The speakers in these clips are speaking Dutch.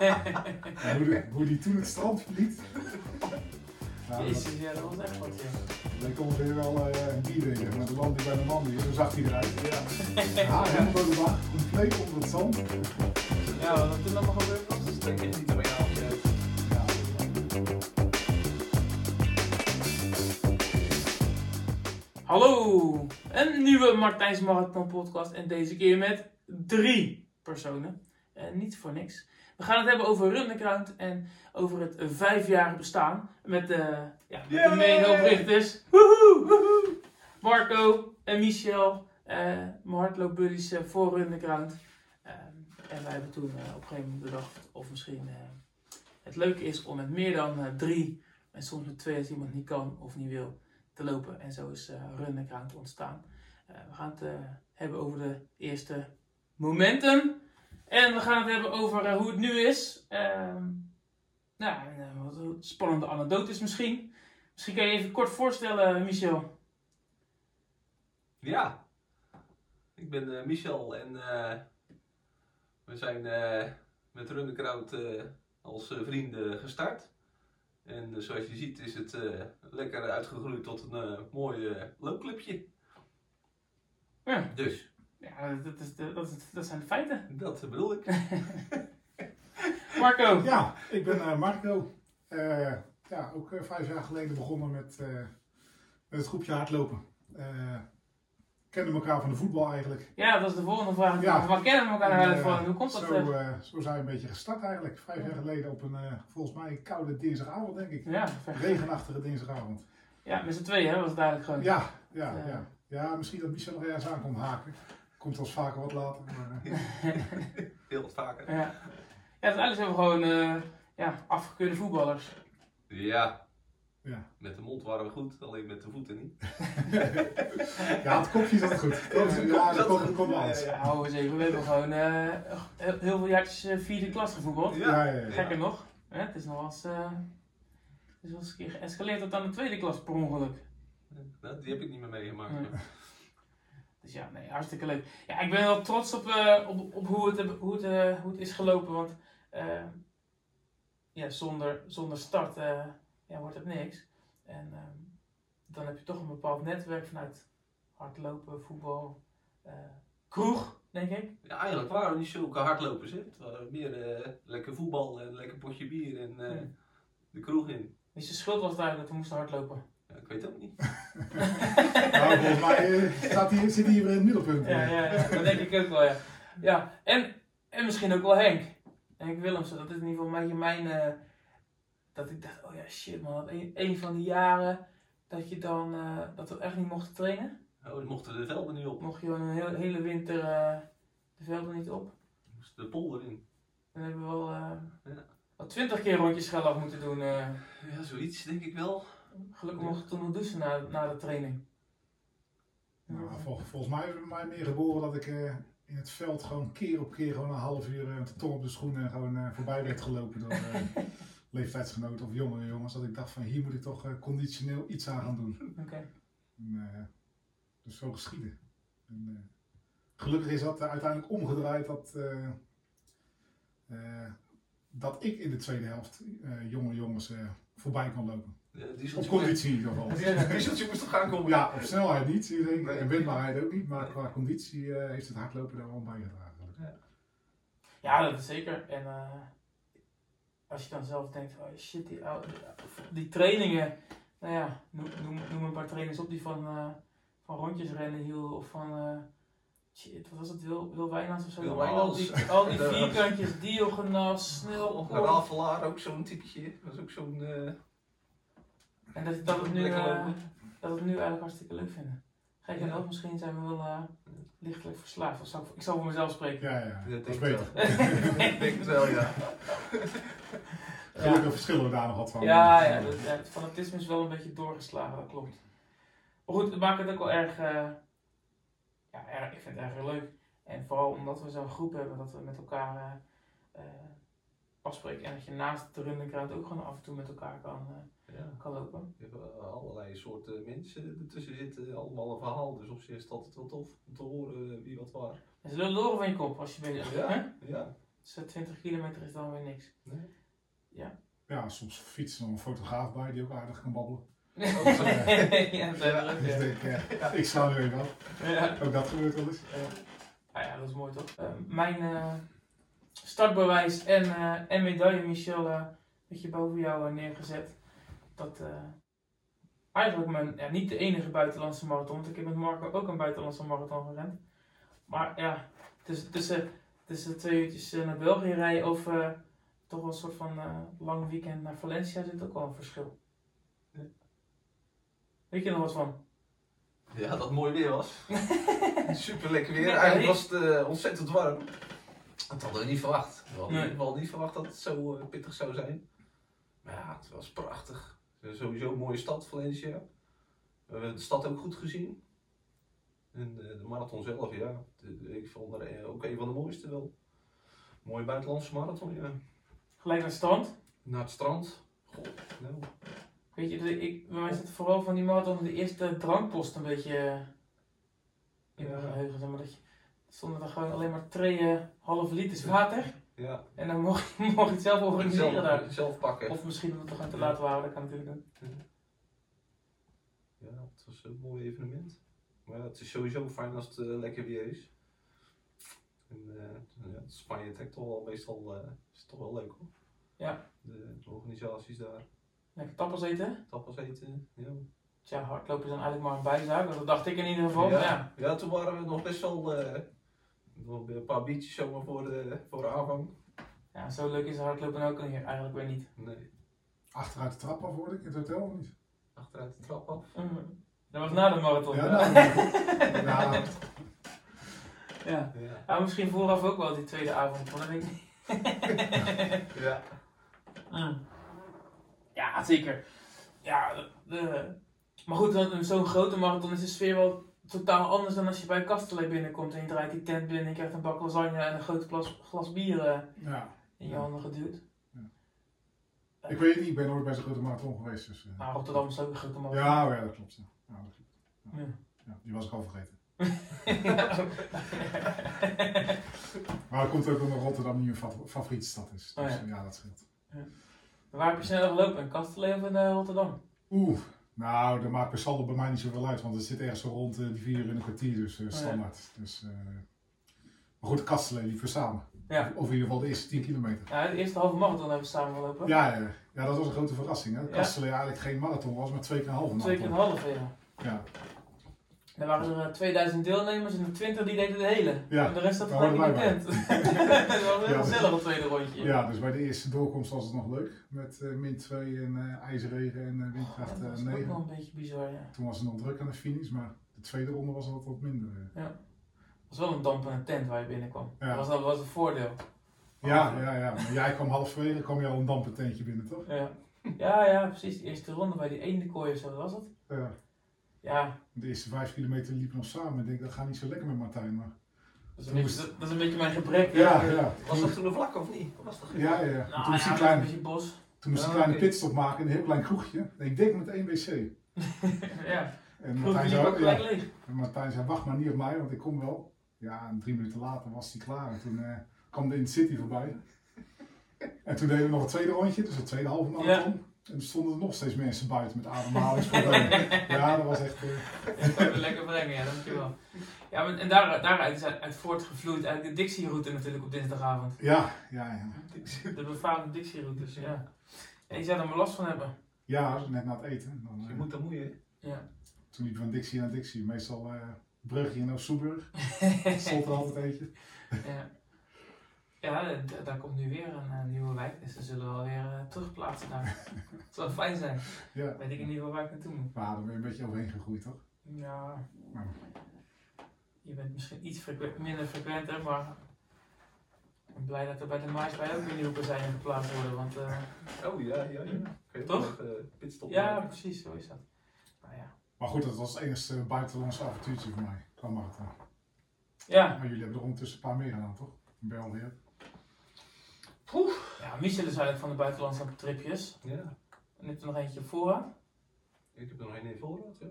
Hoe, hoe die toen het strand verliet. Nou, Jezus, ja, dat was echt wat, ja. leek ongeveer wel eh, een bier drinken. Maar de land die bij de man hier, zo zag hij eruit. Ja, Ja, helemaal door de bak, compleet onder het zand. ja wat toen allemaal gebeurd was. Dat steekt echt niet een uit. Ja, Hallo, een nieuwe Martijns Marathon podcast en deze keer met drie personen. En niet voor niks. We gaan het hebben over Rundekrant en over het vijfjarige bestaan met de, ja, met de Yay! mede-oprichters. Woehoe, woehoe. Marco en Michel, eh mijn hardloopbuddies eh, voor Rundekrant. Ehm, en wij hebben toen eh, op een gegeven moment bedacht of misschien eh, het leuke is om met meer dan eh, drie en soms met twee als iemand niet kan of niet wil te lopen. En zo is uh, Run Ground ontstaan. Eh, we gaan het eh, hebben over de eerste momenten. En we gaan het hebben over eh, hoe het nu is. Ehm, nou, eh, wat een spannende anekdotes misschien. Misschien kan je je even kort voorstellen, Michel. Ja, ik ben eh, Michel en eh, we zijn eh, met Rundekraut eh als eh, vrienden gestart. En eh, zoals je ziet is het eh, lekker uitgegroeid tot een eh, mooi eh, loopclubje. Ja, Dus, ja dat, is de, dat, is, dat zijn de feiten. dat bedoel ik. Marco. Ja, ik ben eh, Marco. Eh, ja, ook eh, vijf jaar geleden begonnen met, eh, met het groepje hardlopen. Eh kenden elkaar van de voetbal eigenlijk. Ja, dat is de volgende vraag. Ja. Waar kennen we elkaar eigenlijk van? Hoe komt dat? Zo, zo zijn we een beetje gestart eigenlijk. Vijf jaar geleden op een eh, volgens mij koude dinsdagavond denk ik. ja, Regenachtige dinsdagavond. ja, met z'n tweeën hè, was het eigenlijk gewoon. Ja, ja, Ja. ja. Ja, misschien dat Michel nog ergens aan komt haken. Komt wel eens vaker wat later. Maar, eh, Heel wat vaker. Ja, ja uiteindelijk zijn we gewoon eh, ja, afgekeurde voetballers. Ja, ja. met de mond waren we goed, alleen met de voeten niet. ja, het kopje zat goed. Ja, dat komt eens. Ja, hou eens even. We hebben gewoon eh, heel, heel veel jaartjes eh, vierde klas gevoetbald. Ja, ja, ja. Gekker nog. Hè, het is nog wel eens, eh, het is wel eens een keer geëscaleerd tot aan de tweede klas per ongeluk. Die heb ik niet meer meegemaakt. Dus ja, nee, hartstikke leuk. Ja, ik ben wel trots op, eh, op, op hoe, het, hoe, het, eh, hoe het is gelopen. Want eh, ja, zonder, zonder start ja, wordt het niks. En ehm, dan heb je toch een bepaald netwerk vanuit hardlopen, voetbal, kroeg, denk ik. Ja, eigenlijk waren we niet zulke hardlopers. Hè. Het waren meer lekker voetbal en lekker potje bier en Ja. de kroeg in. Dus de schuld was duidelijk, we moesten hardlopen. Weet het ook niet. Nou, volgens mij eh, staat hier, zit hij hier in het middelpunt. Ja, ja, ja, dat denk ik ook wel, ja. ja en, en misschien ook wel Henk. Henk Willemsen, dat is in ieder geval een beetje mijn... eh, dat ik dacht, oh ja, shit man, dat een, een van die jaren dat je dan... eh, dat we echt niet mochten trainen. Oh, mochten de velden niet op. Mocht je gewoon een heel- hele winter eh, de velden niet op. We moesten de polder in. Dan hebben we wel... eh Ja. wel twintig keer rondjes schelaf moeten doen. eh. Ja, zoiets denk ik wel. Gelukkig mocht ik toen nog douchen na, na de training. Nou, vol- volgens mij is het bij mij meer geboren dat ik eh, in het veld gewoon keer op keer gewoon een half uur eh, met de tong op de schoenen gewoon eh, voorbij werd gelopen door leeftijdsgenoten of jongere jongens. Dat ik dacht van hier moet ik toch conditioneel iets aan gaan doen. Oké. En, dus zo geschieden. En, gelukkig is dat uiteindelijk omgedraaid dat, dat ik in de tweede helft jonge jongens voorbij kon lopen. Ja, die Op conditie in ieder geval. Die zult je moest toch gaan komen. Ja, op snelheid niet, ik denk, Nee. en windbaarheid ook niet, maar qua conditie eh, heeft het hardlopen daar wel bijgedragen. gelukkig. Ja, dat is zeker. En eh, als je dan zelf denkt, oh shit, die, oude- die trainingen. Nou ja, noem, noem, noem een paar trainers op die van, eh, van rondjes rennen hielden. Of van, eh, shit, wat was het, Wil, Wil Wijnands of zo? Wil al die, al die vierkantjes, Diogenas, snel. Een Rafelaar, ook zo'n typetje. Dat is ook zo'n... En dat, dat, het nu, eh, dat we het nu eigenlijk hartstikke leuk vinden. Gek Ja. genoeg, misschien zijn we wel eh, lichtelijk verslaafd. Of zou ik, ik zal voor mezelf spreken. Ja, ja, dat is beter. Ik denk het wel, ja. Gelukkig verschillen we daar nog wat van. Ja, ja, dat, ja, het fanatisme is wel een beetje doorgeslagen, dat klopt. Maar goed, het maakt het ook wel erg, eh, ja, erg, ik vind het erg leuk. En vooral omdat we zo'n groep hebben, dat we met elkaar afspreken. En dat je naast de running ook gewoon af en toe met elkaar kan, ja. kan lopen. We hebben allerlei soorten mensen ertussen zitten, allemaal een verhaal. Dus op zich is het altijd wel tof om te horen wie wat waar. En ze lullen door van je kop als je bezig bent. hè? Ja, ja. Dus eh, 20 kilometer is dan weer niks. Nee. Ja, soms fietst er nog een fotograaf bij die ook aardig kan babbelen. ja, er ook, Dus ja. ik denk, eh, ik sla nu even af. Ja. Ook dat gebeurt wel eens. Ja. Ah ja, dat is mooi toch? Eh, mijn eh, startbewijs en, eh, en medaille, Michel, eh weet je boven jou eh, neergezet. Dat eh, eigenlijk mijn, ja, niet de enige buitenlandse marathon. Want ik heb met Marco ook een buitenlandse marathon gerend. Maar ja, tussen, tussen, tussen twee uurtjes eh, naar België rijden of eh, toch wel een soort van lang weekend naar Valencia zit ook wel een verschil. Ja. Weet je er nog wat van? Ja, dat het mooi weer was. Super lekker weer. Eigenlijk was het ontzettend warm. Dat hadden we niet verwacht. We hadden Nee. in ieder geval niet verwacht dat het zo pittig zou zijn. Maar ja, het was prachtig. Eh, Sowieso een mooie stad, Valencia. We hebben de stad ook goed gezien. En eh, de marathon zelf, ja. de- ik vond er eh, ook een van de mooiste wel. Mooie buitenlandse marathon, ja. Gelijk naar strand. Naar het strand. Goh, nou. Weet je, de- ik, bij mij zit vooral van die marathon de eerste drankpost een beetje eh, in mijn geheugen. Zeg maar, dat je, stonden er gewoon alleen maar twee eh, halve liters water. Ja, En dan mocht, je- mocht je het zelf organiseren daar. zelf, pakken. Of misschien omdat het gewoon te laat waren, dat kan natuurlijk doen. Ja, het was een mooi evenement. Maar ja, het is sowieso fijn als het eh, lekker weer is. En eh, ja, Spanje trekt toch wel meestal, eh, is toch wel leuk hoor. Ja. De, de organisaties daar, Lekker tappels eten. tapas eten. Ja. Tja, hardlopen is dan eigenlijk maar een bijzaak. Dat dacht ik in ieder geval. maar Ja. ja. toen waren we nog best wel nog een paar biertjes zomaar voor de, voor de aanvang. ja, zo leuk is hardlopen ook hier eigenlijk weer niet. Nee, Achteruit de trap af hoorde ik in het hotel of niet? achteruit de trap af. Mhm. Dat was na de marathon. Ja, Ja, nou, nou, ja. Ja. Ja, misschien vooraf ook wel die tweede avond, maar dat weet ik niet. ja. Mm. Ja, zeker. Ja, de, de- maar goed, zo'n grote marathon is de sfeer wel totaal anders dan als je bij Castellet binnenkomt en je draait die tent binnen en je krijgt een bak lasagne en een groot glas, glas bier eh, ja. in je handen geduwd. Ik weet het niet, ik ben nooit bij zo'n grote marathon geweest. Dus, eh. Maar Rotterdam is ook een grote marathon. ja, oh ja, dat klopt. Ja. Ja, dat klopt. Ja. Ja, die was ik al vergeten. Maar dat komt ook omdat Rotterdam niet mijn fa- favoriete stad is. Dus Oh, ja. ja. dat scheelt. Waar heb je sneller gelopen? In Castellet of in eh, Rotterdam? Oeh, nou, dat maakt per saldo bij mij niet zoveel uit, want het zit ergens zo rond eh, die vier uur in een kwartier, dus eh, ja. standaard. Dus, eh, maar goed, Kastelen liepen we samen. Ja. Of in ieder geval de eerste 10 kilometer. Ja, de eerste halve marathon hebben we samen gelopen. Ja, ja, ja, dat was een grote verrassing. Hè? Ja. Kastelen eigenlijk geen marathon was, maar twee keer een halve Twee keer marathon. een half, ja. Ja, Er waren er eh, 2000 deelnemers en de 20 die deden de hele. Ja, En de rest had daar gelijk in de hoorden tent. dat was heel Ja, dat- gezellig, het tweede rondje. ja, dus bij de eerste doorkomst was het nog leuk. Met eh, min 2 en eh, ijzerregen en uh, windkracht Oh, dat eh, was ook 9. wel een beetje bizar, ja. Toen was het nog druk aan de finish, maar de tweede ronde was het wat minder. eh. Het was wel een dampende tent waar je binnenkwam. Ja. Dat was, dat was een voordeel. Ja, ja, ja. Maar jij kwam halverwege, kwam je al een dampend tentje binnen, toch? Ja. ja, ja, precies. De eerste ronde bij die ene kooi of zo, wat was het? Ja. Ja, De eerste vijf kilometer liepen nog samen. Ik denk, dat gaat niet zo lekker met Martijn, maar... dat is een beetje, dat, dat is een beetje mijn gebrek. Ja, ja. Was dat toen een vlak of niet? Was dat Ja, ja. Nou, toen moest ja, hij een bos. toen moest een kleine pitstop maken in een heel klein kroegje. Ik denk met één wc. ja, En Martijn, zei, ja, en Martijn zei, wacht maar niet op mij, want ik kom wel. Ja, en drie minuten later was hij klaar. En toen eh, kwam de City voorbij. En toen deden we nog een tweede rondje, dus een tweede halve marathon. En toen stonden er nog steeds mensen buiten met ademhalingsproblemen. ja, dat was echt... Dat kan je lekker brengen, ja, dankjewel. Ja, maar, en daar, daaruit is uit, uit voortgevloeid eigenlijk de Dixie-route natuurlijk op dinsdagavond. ja, ja, ja. De befaamde Dixie-routes, ja. En je zou er maar last van hebben. Ja, net na het eten. Dan, Dus je eh, moet dan moeien. Ja. Toen liep van Dixie naar Dixie. Meestal eh Brugge naar Soeburg. Stond er altijd eentje. ja. Ja, daar komt nu weer een eh, nieuwe wijk, dus ze zullen wel weer eh, terugplaatsen daar. Het zou fijn zijn. Ja. Weet ik in ieder geval waar ik naartoe moet. Maar daar ben je een beetje overheen gegroeid, toch? Ja. Ja. Je bent misschien iets frequ- minder frequenter, maar ik ben blij dat er bij de Maasbij ook weer nieuwe kazijnen geplaatst worden. Want uh, Oh ja, ja, ja. Kun je Toch? nog even pitstop ja, maken? precies, zo is dat. Nou ja. Maar goed, dat was het enige buitenlandse avontuurtje voor mij. Qua marathon. Ja, Maar jullie hebben er ondertussen een paar meer gedaan, toch? In België. Ja, Michel is eigenlijk van de buitenlandse tripjes. Ja. En heeft er nog eentje op voorraad. Ik heb er nog één in voorraad, ja.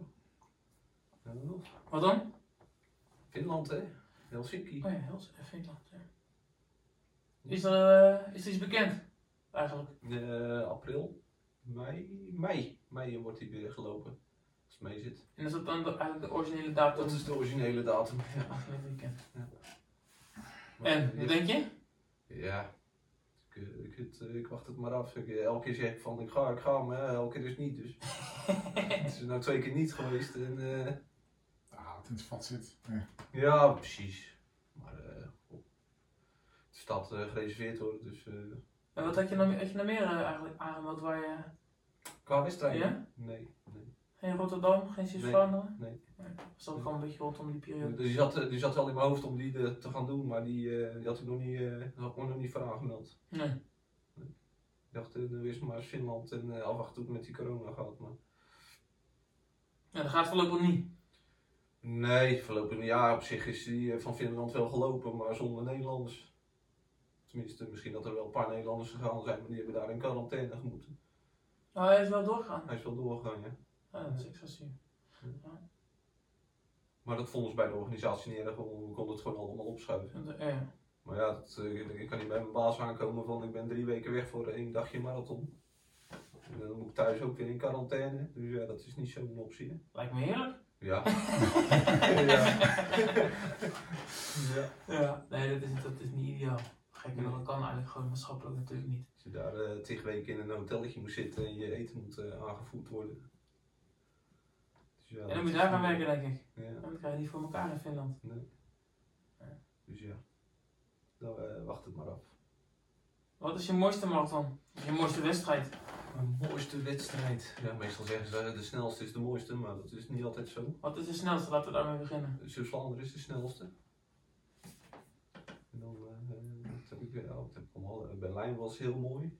Ja. Wat dan? Finland, hè? Helsinki. Oh ja, Hels- eh, Finland. Ja. Is er, eh, is er iets bekend? Eigenlijk. Eh, april, mei, mei. Mei wordt hij weer gelopen. Als het mee zit. En is dat dan de, eigenlijk de originele datum? Dat is de originele datum. Ja. Afgelopen weekend. Maar, En, wat denk je? Ja, ik, eh, ik, het, eh, ik wacht het maar af. Ik, eh, elke keer zeg ik van ik ga, ik ga, maar elke keer is het niet. Dus het is nou twee keer niet geweest. En, eh, Ah, het in het vat zit. Ja. ja, precies. Maar eh, het staat eh, gereserveerd worden. Dus eh, En wat had je nog, had je nog meer eigenlijk aangemeld waar je... qua wedstrijd? Ja? Nee. Geen Rotterdam, geen Nee, Zuid-Vlaanderen? nee. Was dat gewoon een beetje rondom die periode? Dus die zat, eh, die zat wel in mijn hoofd om die eh, te gaan doen, maar die, eh, die had ik nog niet, had me nog niet voor aangemeld. Nee. Ik dacht, nu is maar Finland en eh, afwachten hoe met die corona gaat. Maar... Ja, dat gaat voorlopig niet. Nee, voorlopig niet. Ja, op zich is die van Finland wel gelopen, maar zonder Nederlanders. Tenminste, misschien dat er wel een paar Nederlanders gegaan zijn, maar die hebben daar in quarantaine gemoeten. Oh, hij is wel doorgaan. Hij is wel doorgegaan, ja. Ja, dat is zuur. Maar dat vonden ze bij de organisatie niet erg, we konden het gewoon allemaal opschuiven. Eh, Ja. Maar ja, dat, eh, ik kan niet bij mijn baas aankomen van ik ben drie weken weg voor één dagje marathon. En dan moet ik thuis ook weer in quarantaine. Dus ja, dat is niet zo'n optie. Hè. Lijkt me heerlijk. Ja. ja. ja. Ja. Nee, dat is, dat is niet ideaal. Gek en dat kan eigenlijk gewoon maatschappelijk natuurlijk niet. Als je daar uh, tig weken in een hotelletje moet zitten en je eten moet uh, aangevoerd worden. Ja, en dan moet je daar gaan werken, denk ik. Ja. Dan krijg je niet voor elkaar in Finland. Nee. Ja. Dus ja, dan uh, wacht het maar af. Wat is je mooiste marathon? Je mooiste wedstrijd? Mijn mooiste wedstrijd. Ja, meestal zeggen ze de snelste is de mooiste, maar dat is niet altijd zo. Wat is de snelste? Laten we daarmee beginnen. Zuid-Vlaanderen is de snelste. En dan uh, heb ik, ja, wat heb ik allemaal. Berlijn was heel mooi.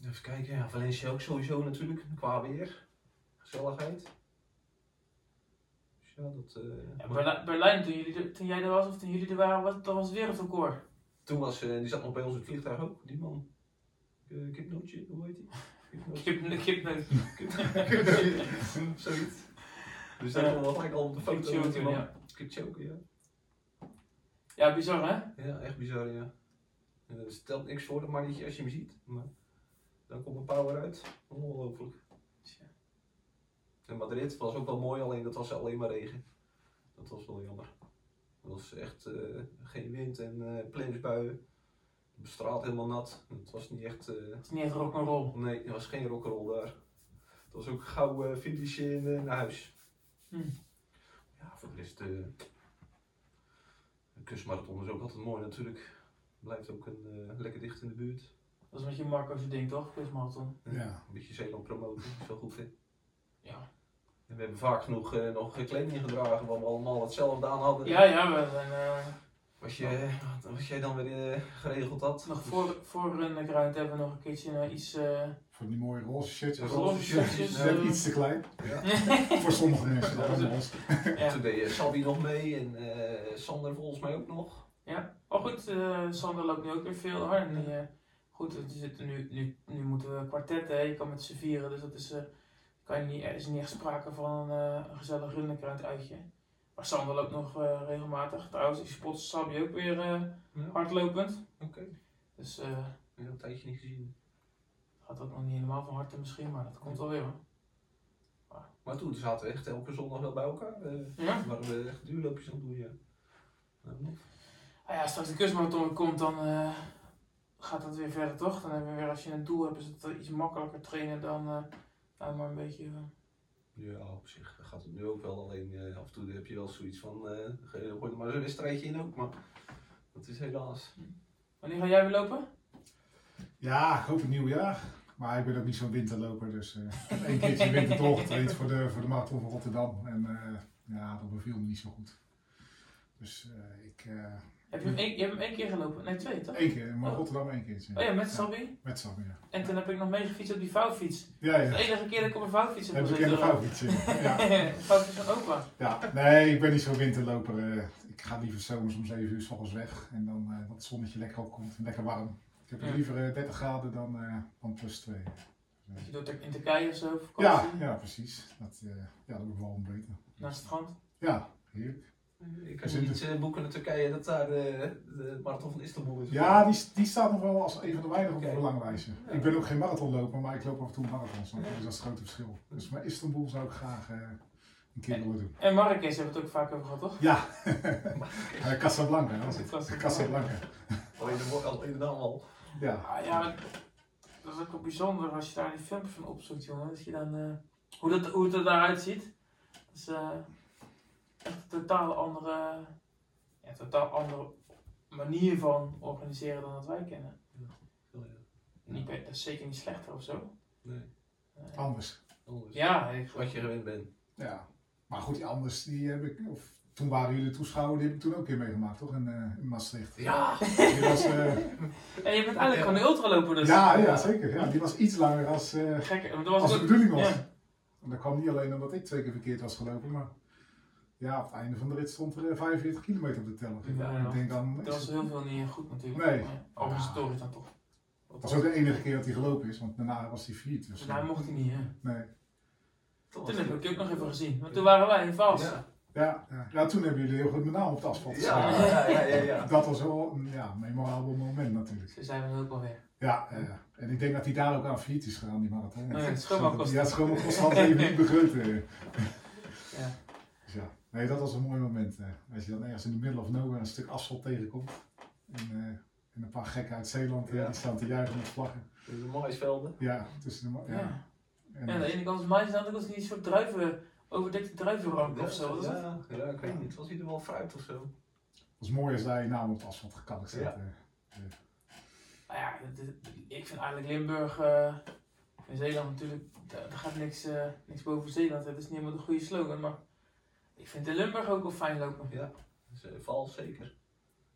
Even kijken, ja, Valencia ook sowieso natuurlijk, qua weer. Gezelligheid. Dus ja, dat... Ja, Berlijn, Berlijn toen, jullie er, toen jij er was of toen jullie er waren, was, dat was weer een record. Toen was, uh, die zat nog bij ons in het vliegtuig ook, die man. Uh, Kipnootje, hoe heet die? Kipnootje. Kipnootje. Zoiets. Dus dat was gelijk al op de foto man. Ja. Kipchoke, ja. Ja, bizar hè? Ja, echt bizar, ja. En er stelt niks voor dat mannetje als je hem ziet. Maar dan komt een power uit. Ongelooflijk. En Madrid was ook wel mooi, alleen dat was alleen maar regen. Dat was wel jammer. Het was echt uh, geen wind en uh, plensbuien. De straat helemaal nat. Het was niet echt... Uh, het is niet echt rock'n'roll. Nee, het was geen rock'n'roll daar. Het was ook gauw uh, finishen in naar huis. Hm. Ja, voor de rest... de kustmarathon is ook altijd mooi natuurlijk. Blijft ook een, uh, lekker dicht in de buurt. Dat is met je Marco's ding toch, kustmarathon? Ja. Een beetje Zeeland promoten, is wel goed hè. Ja. En we hebben vaak genoeg uh, nog kleding gedragen waar we allemaal hetzelfde aan hadden. Ja, ja, we zijn... Uh, was, je, was jij dan weer geregeld had? Nog voor, voor een gruint hebben we nog een keertje iets... Van die mooie roze shirtjes. Roze shirtjes. Net uh, iets te klein. Ja. voor sommige mensen. Ja, dus, ja. Toen deed Sabi nog mee en uh, Sander volgens mij ook nog. Ja, oh goed, uh, Sander loopt nu ook weer veel hard. En, uh, goed, er zitten nu, nu, nu moeten we kwartetten, hè. je kan met z'n vieren, dus dat is, uh, kan niet, er is niet echt sprake van een, een gezellig runderkruid uitje. Maar Sander loopt nog regelmatig. Trouwens, ik spot Sabi ook weer ja. hardlopend. Oké. Okay. Dus uh, ja, een tijdje niet gezien. Gaat ook nog niet helemaal van harte misschien, maar dat komt wel weer hoor. Maar, maar toen zaten we echt elke zondag wel bij elkaar. ja? Waren we echt duurloopjes aan het doen, ja. Nou, Ah ja, straks de kustmarathon komt, dan uh, gaat dat weer verder toch? Dan hebben we weer, als je een doel hebt, is het iets makkelijker trainen dan uh, nou maar een beetje. Uh... Ja, op zich gaat het nu ook wel. Alleen af en toe heb je wel zoiets van, gooi er maar een wedstrijdje in ook, maar dat is helaas. Wanneer ga jij weer lopen? Ja, ik hoop het nieuwe jaar. Maar ik ben ook niet zo'n winterloper, dus ik heb één keertje in de winter doorgetraind voor de, voor de marathon van Rotterdam. En ja, dat beviel me niet zo goed. Dus ik... Heb je, hem één, je hebt hem één keer gelopen? Nee, twee toch? Eén keer, maar oh. Rotterdam één keer. Oh ja, met Sabbi? Ja, met Sabbi, ja. En toen heb ik nog meegefietst op die vouwfiets. Ja, ja. De enige keer dat ik op een vouwfiets heb Heb ik de vouwfiets, ja. vouwfiets van opa. Ja, nee, ik ben niet zo'n winterloper. Uh, ik ga liever zomers om 7 uur s ochtends weg. En dan dat het zonnetje lekker opkomt en lekker warm. Ik heb ja. liever uh, 30 graden dan, dan plus 2. Dus je doet in Turkije of zo? Ja, ja, precies. Dat, ja, dat moet wel beter. Naar het strand? Ja, heerlijk. Ik kan in niet eh, boeken in Turkije dat daar eh, de marathon van Istanbul is. Ja, die, die staat nog wel als een van de weinigen op de. Ja. Ik ben ook geen marathonloper, maar ik loop af en toe marathons. Dus dat is het grote verschil. Dus maar Istanbul zou ik graag eh, een keer willen doen. En Marrakesh hebben we het ook vaak over gehad, toch? Ja, Eh, Casablanca. Dat is het. Casablanca. Casablanca. Alleen de, de naam al. Ja. Ah, ja, dat is ook wel bijzonder als je daar die filmpjes van opzoekt, jongen. Dat je dan, eh, hoe, dat, hoe het er daaruit ziet. Eh, een totaal andere, ja, totaal andere manier van organiseren dan dat wij kennen. Niet, dat is zeker niet slechter of zo. Nee, Anders. anders. ja, ik, Wat je gewend bent. Ja. Maar goed, die anders, die heb ik, of toen waren jullie toeschouwer, die heb ik toen ook een keer meegemaakt, toch? In, eh, in Maastricht. Ja! Die was, eh, en je bent eigenlijk gewoon een ultraloper, dus. ja, ja, zeker. Ja, die was iets langer als, eh, Gek, dat was als de bedoeling was. ja. En dat kwam niet alleen omdat ik twee keer verkeerd was gelopen, maar ja, op het einde van de rit stond er eh, 45 kilometer op de teller. Ja, ik denk dan, Dat was heel veel niet goed natuurlijk. Nee. Maar Organisatorisch dan toch. dat was ook de enige keer dat hij gelopen is, want daarna was hij failliet. Dus, Dus daar mocht hij niet, hè. nee. Toen Toen was heb ik het- ook nog even gezien. Want toen waren wij in Vals. Ja. Ja, ja. ja, toen hebben jullie heel goed mijn naam op het asfalt Ja, gezet. ja, ja, ja, ja. Dat was wel een ja, memorabel moment natuurlijk. Ze zijn we ook alweer. Ja, ja, ja. en ik denk dat hij daar ook aan failliet is gegaan, die marathon. Oh ja, het schoonmaakkosten. Ja, het schoonmaakkosten hadden even niet begrepen. Ja. Ja, nee, dat was een mooi moment. eh. Als je dan ergens in de middle of nowhere een stuk asfalt tegenkomt. En, eh, en een paar gekken uit Zeeland, eh, Ja. die staan te juichen met vlaggen. Dus de maisvelden. Ja, tussen de... Ja. Ja. En, En aan de ene kant is mais, aan de andere kant is niet een soort druiven, overdekte druivenrank of zo. Ja, ja, ik weet niet. Het was ieder geval fruit of zo. het was mooi als daar je naam op het asfalt gekalkt staat. Ja. eh. Nou ja, ik vind eigenlijk Limburg, eh in Zeeland natuurlijk, daar, gaat niks, eh, niks boven Zeeland. Dat is niet helemaal de goede slogan, maar ik vind in Limburg ook wel fijn lopen. Ja. Dus uh, vals zeker.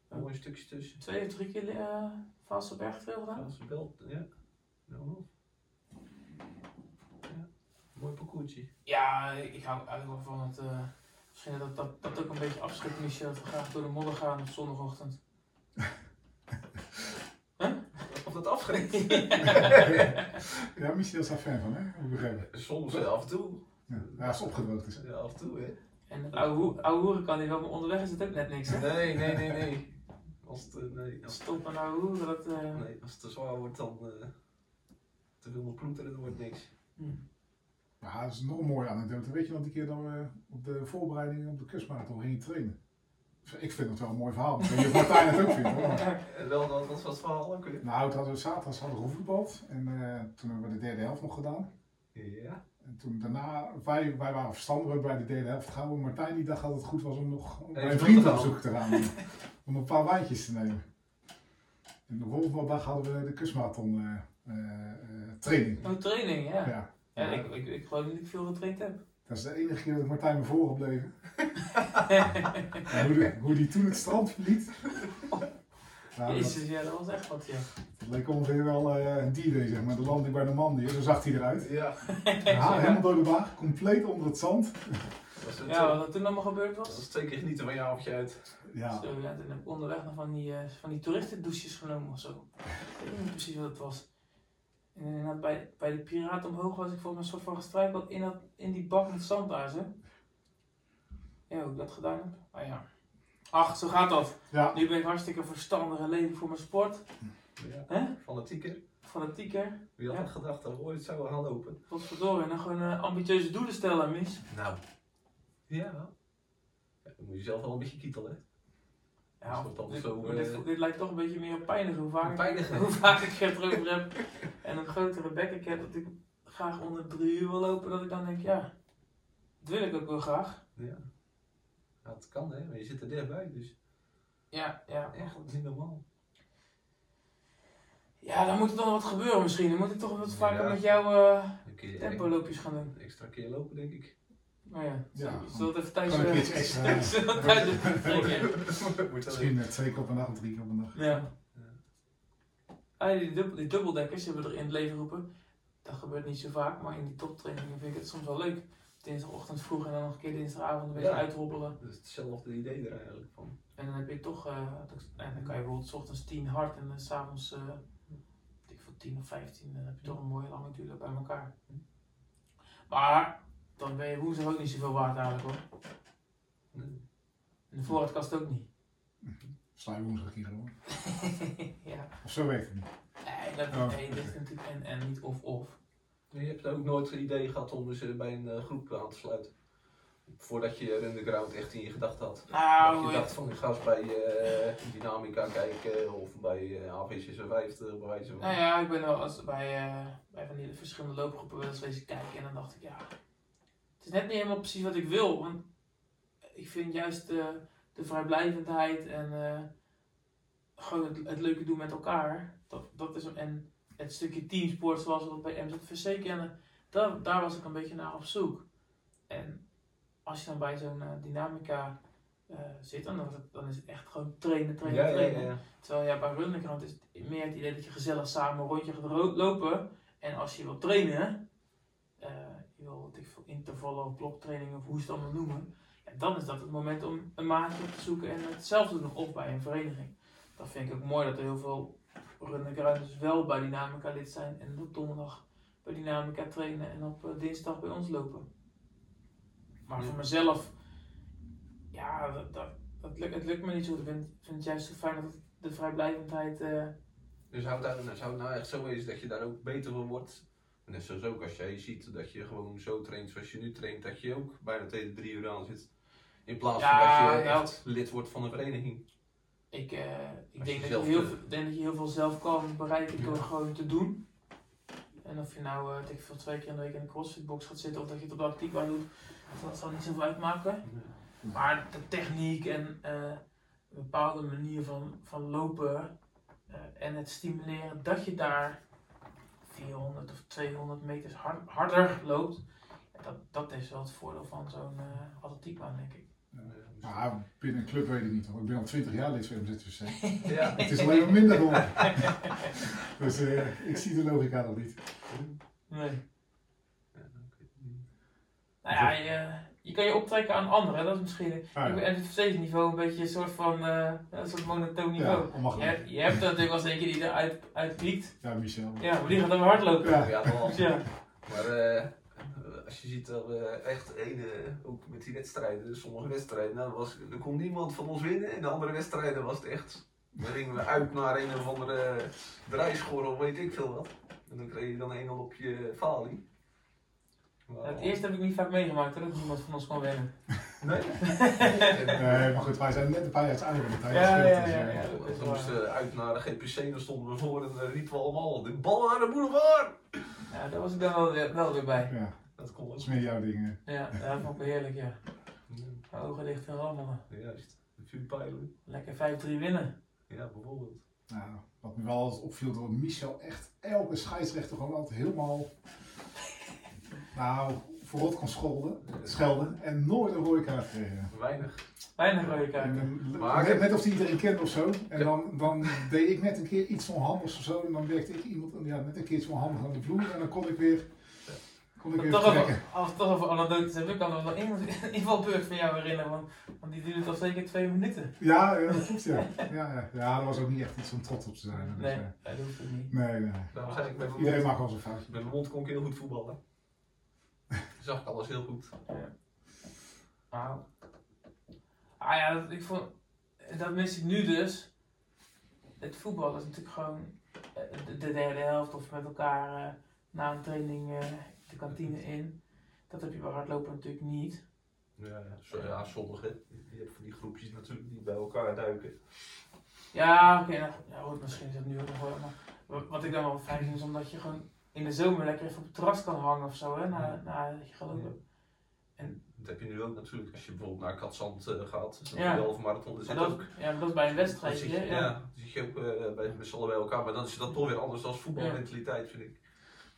Een mooi stukje tussen. Twee of drie keer uh, Valse bergtrail gedaan. Valse belt, ja. Ja, wel. ja. Mooi parcoursje. Ja, ik hou eigenlijk wel van het. eh, misschien dat dat, dat ook een beetje afschrikt, Michel, dat we graag door de modder gaan op zondagochtend. Of dat afgerekend? ja, Michel is daar fan van, hè? Soms af en toe. Ja, ja als het opgedroogd is. Ja, af en toe, hè. En het oude, hoe- oude hoeren kan niet wel, maar onderweg is het ook net niks. Hè? Nee, nee, nee, nee. Als het, eh, nee, als, Stop en oude hoeren, dat. eh, nee, als het te zwaar wordt, dan uh, te veel ploeteren, dan wordt het niks. hm. Ja, dat is nog een mooie anekdote. Weet je nog die keer dat we op de voorbereiding op de kustmarathon gingen trainen? Ik vind het wel een mooi verhaal. Ik weet niet of Martijn het ook vindt hoor. wel, wat was het verhaal ook weer? Nou, toen hadden we zaterdags hadden we gevoetbald en eh, toen hebben we de derde helft nog gedaan. Ja. En toen daarna, wij, wij waren verstandig, bij de derde helft gehouden. Martijn die dacht dat het goed was om nog Even een vriend op zoek te gaan. om een paar wijntjes te nemen. En de volgende dag hadden we de kustmarathon eh, eh, eh, training. Oh, training, ja. Ja. Ja, ik, ik, ik geloof niet dat ik veel getraind heb. Dat is de enige keer dat Martijn me voorgebleven. En hoe, hoe die toen het strand verliet. Nou, dat, Jezus, ja, dat was echt wat, ja. Leek ongeveer wel eh, een D-Day, zeg maar. De landing bij Normandië, zo zag hij eruit. Ja. Ja, helemaal door de wagen, compleet onder het zand. Het, Ja, wat er toen allemaal gebeurd dat was. is twee keer genieten van je uit. Ja, Zo, ja, toen heb ik onderweg nog van die, eh, van die toeristendouches genomen of zo. Ik weet niet precies wat het was. En bij, bij de piraten omhoog was ik volgens mij een soort van gestruikeld in, dat, in die bak met zand daar, zo. Ja, hoe ik dat gedaan heb. Ah ja. Ach, zo gaat dat. ja. Nu ben ik hartstikke verstandig en leven voor mijn sport. Ja. Hè? Fanatieker. Fanatieker. Wie had Ja. dat gedacht dat we ooit zouden gaan lopen? Godverdorie. En dan gewoon eh, ambitieuze doelen stellen, mis. Nou. Ja. ja. Dan moet je zelf wel een beetje kietelen. Ja, Dat wordt dan dit, zo, dit, eh, dit lijkt toch een beetje meer op pijnigen. Hoe vaak, Pijnigen. hoe vaak ik het erover heb en een grotere bek ik heb dat ik graag onder drie uur wil lopen, dat ik dan denk, ja, dat wil ik ook wel graag. Ja. Ja, het kan hè, maar je zit er dichtbij, dus Ja, ja, echt goed. niet normaal. Ja, dan moet er dan wat gebeuren misschien. Dan moet ik toch wat vaker Ja. met jou eh je tempoloopjes gaan doen. extra keer lopen, denk ik. Nou ja, Ja, zullen we het even thuis... Eh? Moet Misschien eh, twee keer op een dag of drie keer op een dag. Ja. Ah, die, dubbel, die dubbeldekkers hebben we er in het leven roepen. Dat gebeurt niet zo vaak, maar in die toptrainingen vind ik het soms wel leuk. Dinsdagochtend vroeg en dan nog een keer dinsdagavond een beetje Ja. uithobbelen. Dat is hetzelfde idee er eigenlijk van. En dan heb je toch, eh, dat- en dan kan je bijvoorbeeld 's ochtends 10 hard en dan s'avonds uh, ik voor 10 of 15. Dan heb je toch een mooie lange duur bij elkaar. Maar dan ben je woensdag ook niet zoveel waard eigenlijk hoor. En de voorraadkast ook niet. Sla je woensdag keer gewoon. ja. Of zo werkt het niet. Nee, dat, Oh, nee, dat is natuurlijk en, en niet of-of. Je hebt ook nooit het idee gehad om dus eh, bij een eh, groep aan te sluiten. Voordat je Runderground echt in je gedachten had. Nou, dat je dacht van ik ga eens bij eh, Dynamica kijken of bij uh, AV56 bij wijze van. Nou ja, ik ben wel als bij, eh, bij van die verschillende loopgroepen wel eens wezen kijken en dan dacht ik, ja, het is net niet helemaal precies wat ik wil. Want ik vind juist de, de vrijblijvendheid en eh, gewoon het, het leuke doen met elkaar, dat, dat is, en het stukje teamsport zoals we dat bij MZVC kennen, daar, daar was ik een beetje naar op zoek. En als je dan bij zo'n eh, dynamica eh, zit, dan, is het, dan is het echt gewoon trainen, trainen, ja, trainen. ja, ja. Terwijl ja, bij Runderground is het meer het idee dat je gezellig samen een rondje gaat lopen. En als je wilt trainen, eh, je wil wat ik veel, intervallen of bloktraining of hoe ze het allemaal noemen. Ja, dan is dat het moment om een maatje op te zoeken en hetzelfde te doen of bij een vereniging. Dat vind ik ook mooi dat er heel veel Rundergrounders wel bij Dynamica lid zijn en op donderdag bij Dynamica trainen en op dinsdag bij ons lopen. Maar Ja. voor mezelf, ja, dat, dat, dat lukt, het lukt me niet zo. Ik vind, vind het juist zo fijn dat de vrijblijvendheid. eh, Dus zou het, nou, zou het nou echt zo wezen dat je daar ook beter van wordt? En net zoals ook als jij ziet dat je gewoon zo traint zoals je nu traint, dat je ook bijna tegen de drie uur aan zit. In plaats van Ja, dat je nou. echt lid wordt van een vereniging. ik eh, ik denk, dat je, heel, veel- denk dat je heel veel zelf kan bereiken door Ja. gewoon te doen. En of je nou ik veel, twee keer in de week in de crossfitbox gaat zitten of dat je het op de actiefbaan doet, dat zal niet zoveel uitmaken. Maar de techniek en eh, een bepaalde manier van, van lopen eh, en het stimuleren dat je daar 400 of 200 meters hard- harder loopt, ja, dat, dat is wel het voordeel van zo'n eh atletiekbaan, denk ik. Nou, binnen een club weet ik niet hoor. Ik ben al 20 jaar lid van MZVC. Ja. Het is alleen maar minder geworden. dus eh, ik zie de logica nog niet. Nee. Nou ja, je, je kan je optrekken aan anderen, dat is misschien Ah, ik ben op steeds niveau een beetje een soort van eh, een soort monotoon ja, niveau. Je, je hebt er natuurlijk wel eens eentje die eruit uit piekt. Ja, Michel. Ja, maar die gaat dan weer hardlopen. Ja. Ja. Ja. Maar eh, als je ziet dat we echt ene, ook met die wedstrijden, sommige wedstrijden, nou, was, er kon niemand van ons winnen. En de andere wedstrijden was het echt, dan gingen we uit naar een of andere draaischorrel, of weet ik veel wat. En dan kreeg je dan een op je falie. Het eerste heb ik niet vaak meegemaakt, hè, dat niemand van ons kon winnen. Nee? Nee, maar goed, wij zijn net een paar jaar ouder dan de tijd. Ja, ja, dus, ja, eh, is We moesten uit naar de GPC, dan stonden we voor en dan riepen we allemaal, de bal naar de boulevard! Ja, daar was ik dan wel weer, wel weer bij. ja, Dat kon dat is meer jouw dingen. Ja, dat vond ik heerlijk, ja. Ogen dicht en rammelen. Juist, de vuurpijlen. Lekker 5-3 winnen. Ja, bijvoorbeeld. Nou, wat me wel altijd opviel, dat Michel echt elke scheidsrechter gewoon altijd helemaal nou, voorop kon scholden, schelden en nooit een rode kaart kregen. Weinig. Weinig rode kaarten. En, Maar- net, net of hij iedereen kende of zo. En dan, dan deed ik net een keer iets onhandigs of zo. En dan werkte ik iemand ja, net een keer iets onhandig aan de vloer. En dan kon ik weer, kon ik weer Toch over, als we toch over anekdotes hebben, kan me nog één invalbeurt van jou herinneren, want, want die duurde toch zeker twee minuten. Ja, ja, dat klopt ja. Ja, ja. ja, dat was ook niet echt iets om trots op te zijn. Dus, Nee, eh, dat hoeft het niet. nee, nee. Mijn Iedereen mond, maakt wel zijn foutje. met mijn mond kon ik heel goed voetballen. Zag ik alles heel goed. Nou. Ah ja, dat, ik vond, dat mis ik nu dus. Het voetbal is natuurlijk gewoon eh, de, de derde helft of met elkaar eh, na een training eh, de kantine in. Dat heb je bij hardlopen natuurlijk niet. Ja, zo, ja sommige. Je hebt van die groepjes natuurlijk die bij elkaar duiken. Ja, oké, nou, ja, misschien is dat nu ook nog wel. Maar wat ik dan wel fijn vind is omdat je gewoon in de zomer lekker even op het terras kan hangen of zo, hè, na, na dat je gelopen. Dat heb je nu ook natuurlijk als je bijvoorbeeld naar Katzand eh, gaat. Dat is Ja. een halve marathon. Maar zit dat, ook. ja, maar dat is bij een Dan wedstrijd. je, ja. dan zit je ook eh, bij, met z'n bij elkaar. Maar dan is dat toch weer anders dan voetbalmentaliteit, vind ik.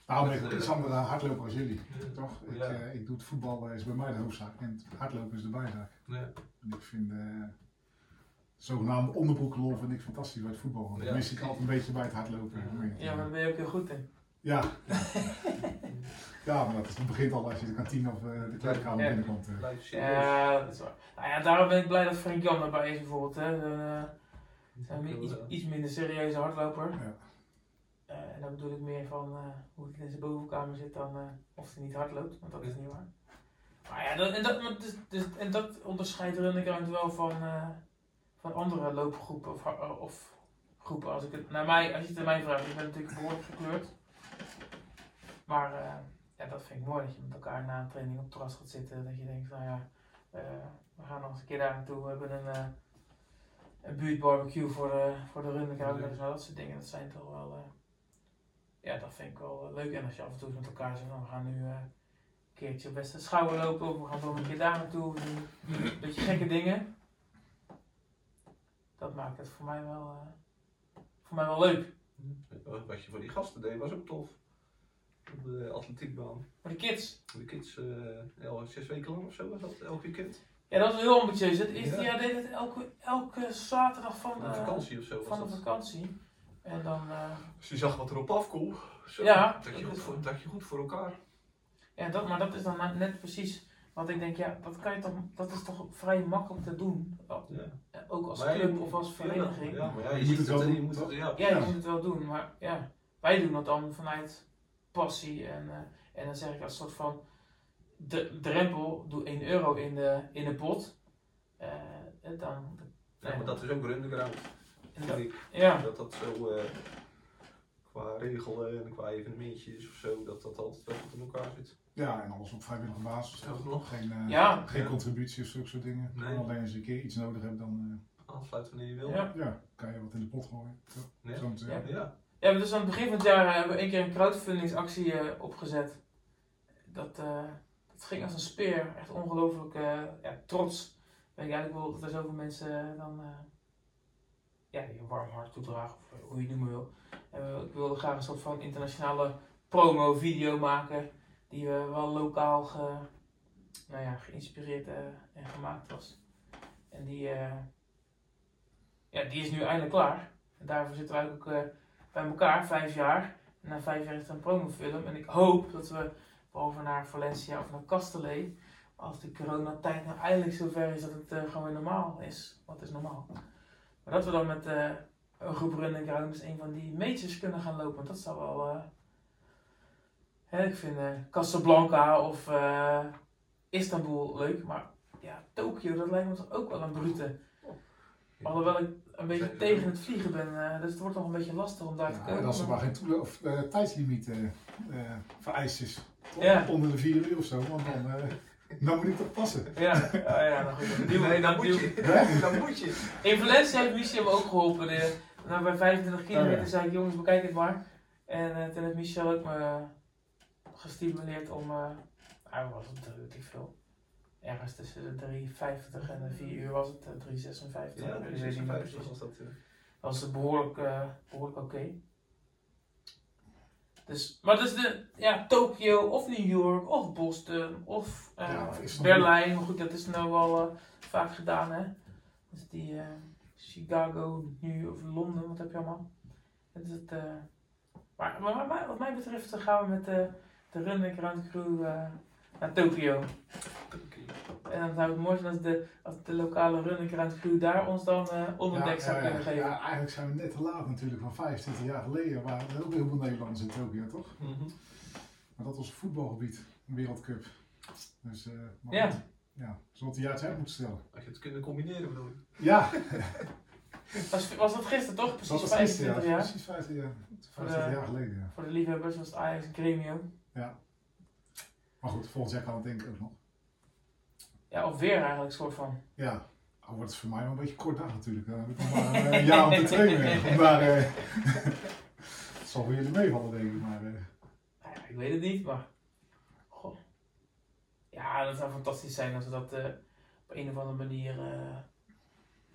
Nou, ben ik iets andere hardloper als jullie. Toch? Ik, Ja. eh, ik doe het voetbal, is bij mij de hoofdzaak. En hardlopen is de bijzaak. Ja. En ik vind eh zogenaamde onderbroeklol vind ik fantastisch bij het voetbal. Want Ja. dat mis ik altijd een beetje bij het hardlopen. Ja. Ja, maar daar ben je ook heel goed in. Ja. ja, maar dat begint al als je de kantine of eh, de kleedkamer Ja. binnenkomt. eh. Ja, dat is waar. Nou ja, daarom ben ik blij dat Frank Jan erbij is bijvoorbeeld. Hè. Eh, zo'n iets, iets minder serieuze hardloper. Ja. Eh, en dan bedoel ik meer van eh, hoe het in zijn bovenkamer zit dan eh, of hij niet hard loopt, want dat is niet waar. Maar ja, dat, en, dat, dus, dus, en dat onderscheidt Runderground wel van, eh, van andere loopgroepen of, of groepen. Als, ik het, naar mij, als je het aan mij vraagt, ik ben natuurlijk behoorlijk gekleurd. Maar eh, ja, dat vind ik mooi dat je met elkaar na een training op het terras gaat zitten. Dat je denkt, nou ja, eh, we gaan nog eens een keer daar naartoe. We hebben een, eh een buurtbarbecue voor de, voor de. Ja. Nou, dat soort dingen, dat zijn toch wel... ja, dat vind ik wel leuk. En als je af en toe met elkaar zegt, nou, we gaan nu... een keertje op beste schouwen lopen, of we gaan toch een keer daar naartoe, een beetje gekke dingen. Dat maakt het voor mij wel, voor mij wel leuk. Wat je voor die gasten deed was ook tof. Op de atletiekbaan. Maar de kids, De kids, eh, ja, zes weken lang of zo was dat, elk weekend. ja dat is heel ambitieus. Het eerste Ja. jaar deed het elke, elke zaterdag van, de vakantie of zo was van de vakantie. En dan, eh, Dus je zag wat erop afkomt. Zo, Ja. Dat had je, goed voor, dat je goed voor elkaar. ja, dat, maar dat is dan net precies wat ik denk, ja, dat, kan je toch, dat is toch vrij makkelijk te doen. Ja. Eh, Ook als Maar je- club of als vereniging. Ja, maar ja, Je je, moet het wel doen, moet het, toch? ja. Je moet het wel doen, maar ja, wij doen dat dan vanuit passie. En, eh, en dan zeg ik als soort van de drempel, doe 1 euro in de, in de pot. Eh, en dan, Ja, maar dat is ook underground. dat- ik. ja, Dat dat zo eh, qua regelen en qua evenementjes of zo, dat dat altijd wel goed in elkaar zit. Ja, en alles op vrijwillige basis. Ook nog. Geen, eh, Ja. geen Ja. contributie of zulke soort dingen. Nee. Alleen als je een keer iets nodig hebt, dan Aansluit wanneer je wil. ja. ja, kan je wat in de pot gooien. Zo, Ja. zo Ja, dus aan het begin van het jaar eh, hebben we één keer een crowdfundingsactie eh, opgezet. Dat, eh, dat ging als een speer. Echt ongelooflijk ja, trots. Ben ik eigenlijk wel dat er zoveel mensen dan ja, een warm hart toedragen, of hoe je het noemen wil. We, ik wilde graag een soort van internationale promo-video maken. Die wel lokaal ge, nou ja, geïnspireerd en gemaakt was. En die, ja, die is nu eindelijk klaar. En daarvoor zitten wij ook bij elkaar, vijf jaar. En na vijf jaar is het een promofilm. En ik hoop dat we, behalve naar Valencia of naar Castellet, als de coronatijd nou eindelijk zover is dat het eh, gewoon weer normaal is. Wat is normaal? Maar dat we dan met eh, een groep running grounds een van die majors kunnen gaan lopen. Dat zou wel... eh, hè, ik vind Casablanca of Istanbul leuk. Maar ja, Tokio, dat lijkt me toch ook wel een brute. Alhoewel ik een beetje Zeker. tegen het vliegen ben. eh, dus het wordt nog een beetje lastig om daar te komen. en als er maar geen toele- of, eh, tijdslimiet eh, eh, vereist is. Onder de vier uur of zo, want dan, eh, dan moet ik toch passen. Ja, ja, ja nou goed. Die, Nee, dan moet je. Dan moet je. In Valencia heeft Michel me ook geholpen. De, nou, bij 25 kilometer Oh, ja. zei ik, jongens, bekijk het maar. En eh, toen heeft Michel ook me gestimuleerd om, wat was het, weet ik veel. Ergens tussen de 3,50 en de 4 uur was het, eh, 3,56. Ja, ik weet dus niet meer 56 precies. was dat. eh. Dat was behoorlijk, eh, behoorlijk oké. Dus, maar dus de, ja, Tokio of New York of Boston of eh, Ja, Istanbul. Berlijn. Maar goed, dat is nou wel eh, vaak gedaan hè. Dus die eh, Chicago, New York of Londen, wat heb je allemaal? Het is het, eh, maar, maar, maar wat mij betreft eh, gaan we met de, de Running Round Crew eh, naar Tokio. En dan zou het mooi zijn als de, als de lokale Running Round Crew daar ons dan eh onderdek zou ja, kunnen ja, geven. ja, eigenlijk zijn we net te laat natuurlijk, van 25 jaar geleden waren er ook heel veel Nederlanders in Tokio, toch? Mhm. Maar dat was een voetbalgebied, een wereldcup. Dus, eh maar Ja. goed, ja, we het een jaartje uit moeten stellen. Als je het kunnen combineren bedoel ik. Ja, Was, was dat gisteren toch? Precies dat was 25 gisteren, ja. jaar. Precies 50 jaar, Voor 50 de- jaar geleden. Ja. Voor de liefhebbers was het Ajax en Gremio. Maar goed, volgend jaar kan het denk ik ook nog. Ja, of weer eigenlijk, soort van. Ja, al wordt het voor mij wel een beetje kort natuurlijk. Dan heb ik nog maar eh, een jaar om te trainen. Maar het zal jullie meevallen denk ik. Maar, eh, Nou ja, ik weet het niet, maar. Goh. Ja, dat zou fantastisch zijn als we dat op een of andere manier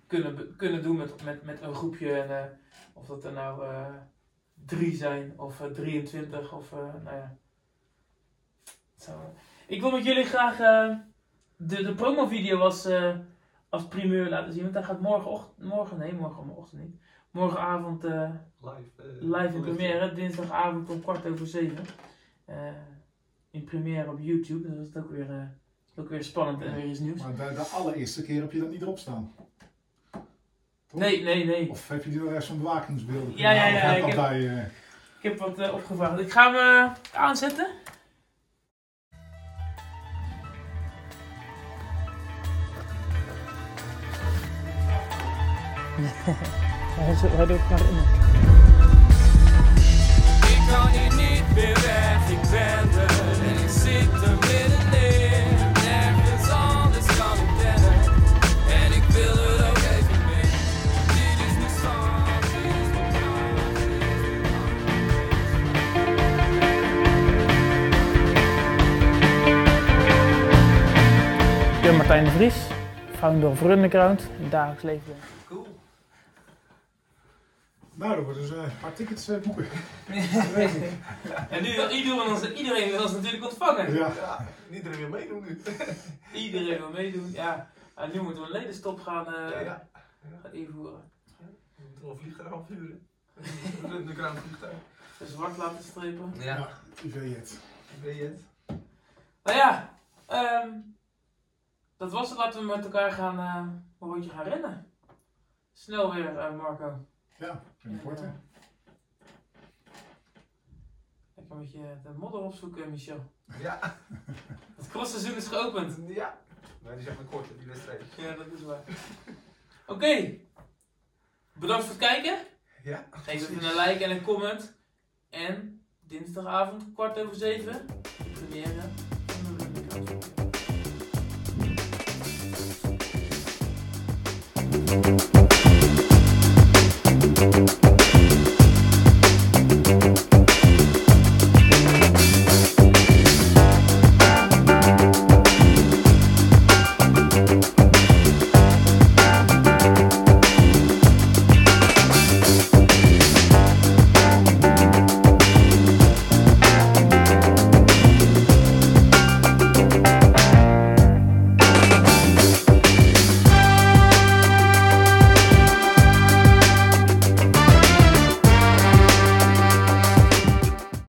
kunnen, kunnen doen met, met, met een groepje. En, of dat er nou drie zijn, of eh, 23, of nou ja. Zo. Ik wil met jullie graag de, de promovideo als, eh, als primeur laten zien. Want hij gaat morgenochtend, morgen, nee, morgenochtend niet. Morgenavond eh, Live. eh, live in première, dinsdagavond om kwart over zeven. Eh, in première op YouTube, dus dat is ook weer, eh, ook weer spannend en weer iets nieuws. maar de, de allereerste keer heb je dat niet erop staan. Toch? Nee, nee, nee. Of heb je die nog ergens van bewakingsbeelden? Ja, ja, ja, ik heb- partij, Ik heb wat eh, opgevraagd. Ik ga hem aanzetten. Hij zo- hij doet het maar in. Ik kan hier niet meer weg, ik ben er en ik zit er middenin. Nergens anders kan ik rennen en ik wil er ook even mee. Dit is mijn song, dit is mijn kant, dit is mijn Ik ben Martijn de Vries, founder of Runderground, in dagelijks leven. Nou, er worden dus eh, een paar tickets eh, boeken. En nu wil iedereen ons, iedereen wil ons natuurlijk ontvangen. Ja. Ja, iedereen wil meedoen nu. Iedereen wil meedoen, ja. En nu moeten we een ledenstop gaan, eh, Ja, ja. gaan invoeren. We moeten wel een vliegtuig afvuren. De kraan vliegtuig. Dus zwart laten strepen. Ja, je het? Nou ja, ehm, dat was het. Laten we met elkaar gaan, eh, een rondje gaan rennen. Snel weer, eh, Marco. Ja, binnenkort hè. En, eh, Lekker met je de modder opzoeken, Michel. Ja. Het crossseizoen is geopend. Ja. Maar die zijn maar kort, die wedstrijd. Ja, dat is waar. Oké. Bedankt voor het kijken. Ja. Geef even een like en een comment. En dinsdagavond, kwart over zeven, de première Crowd.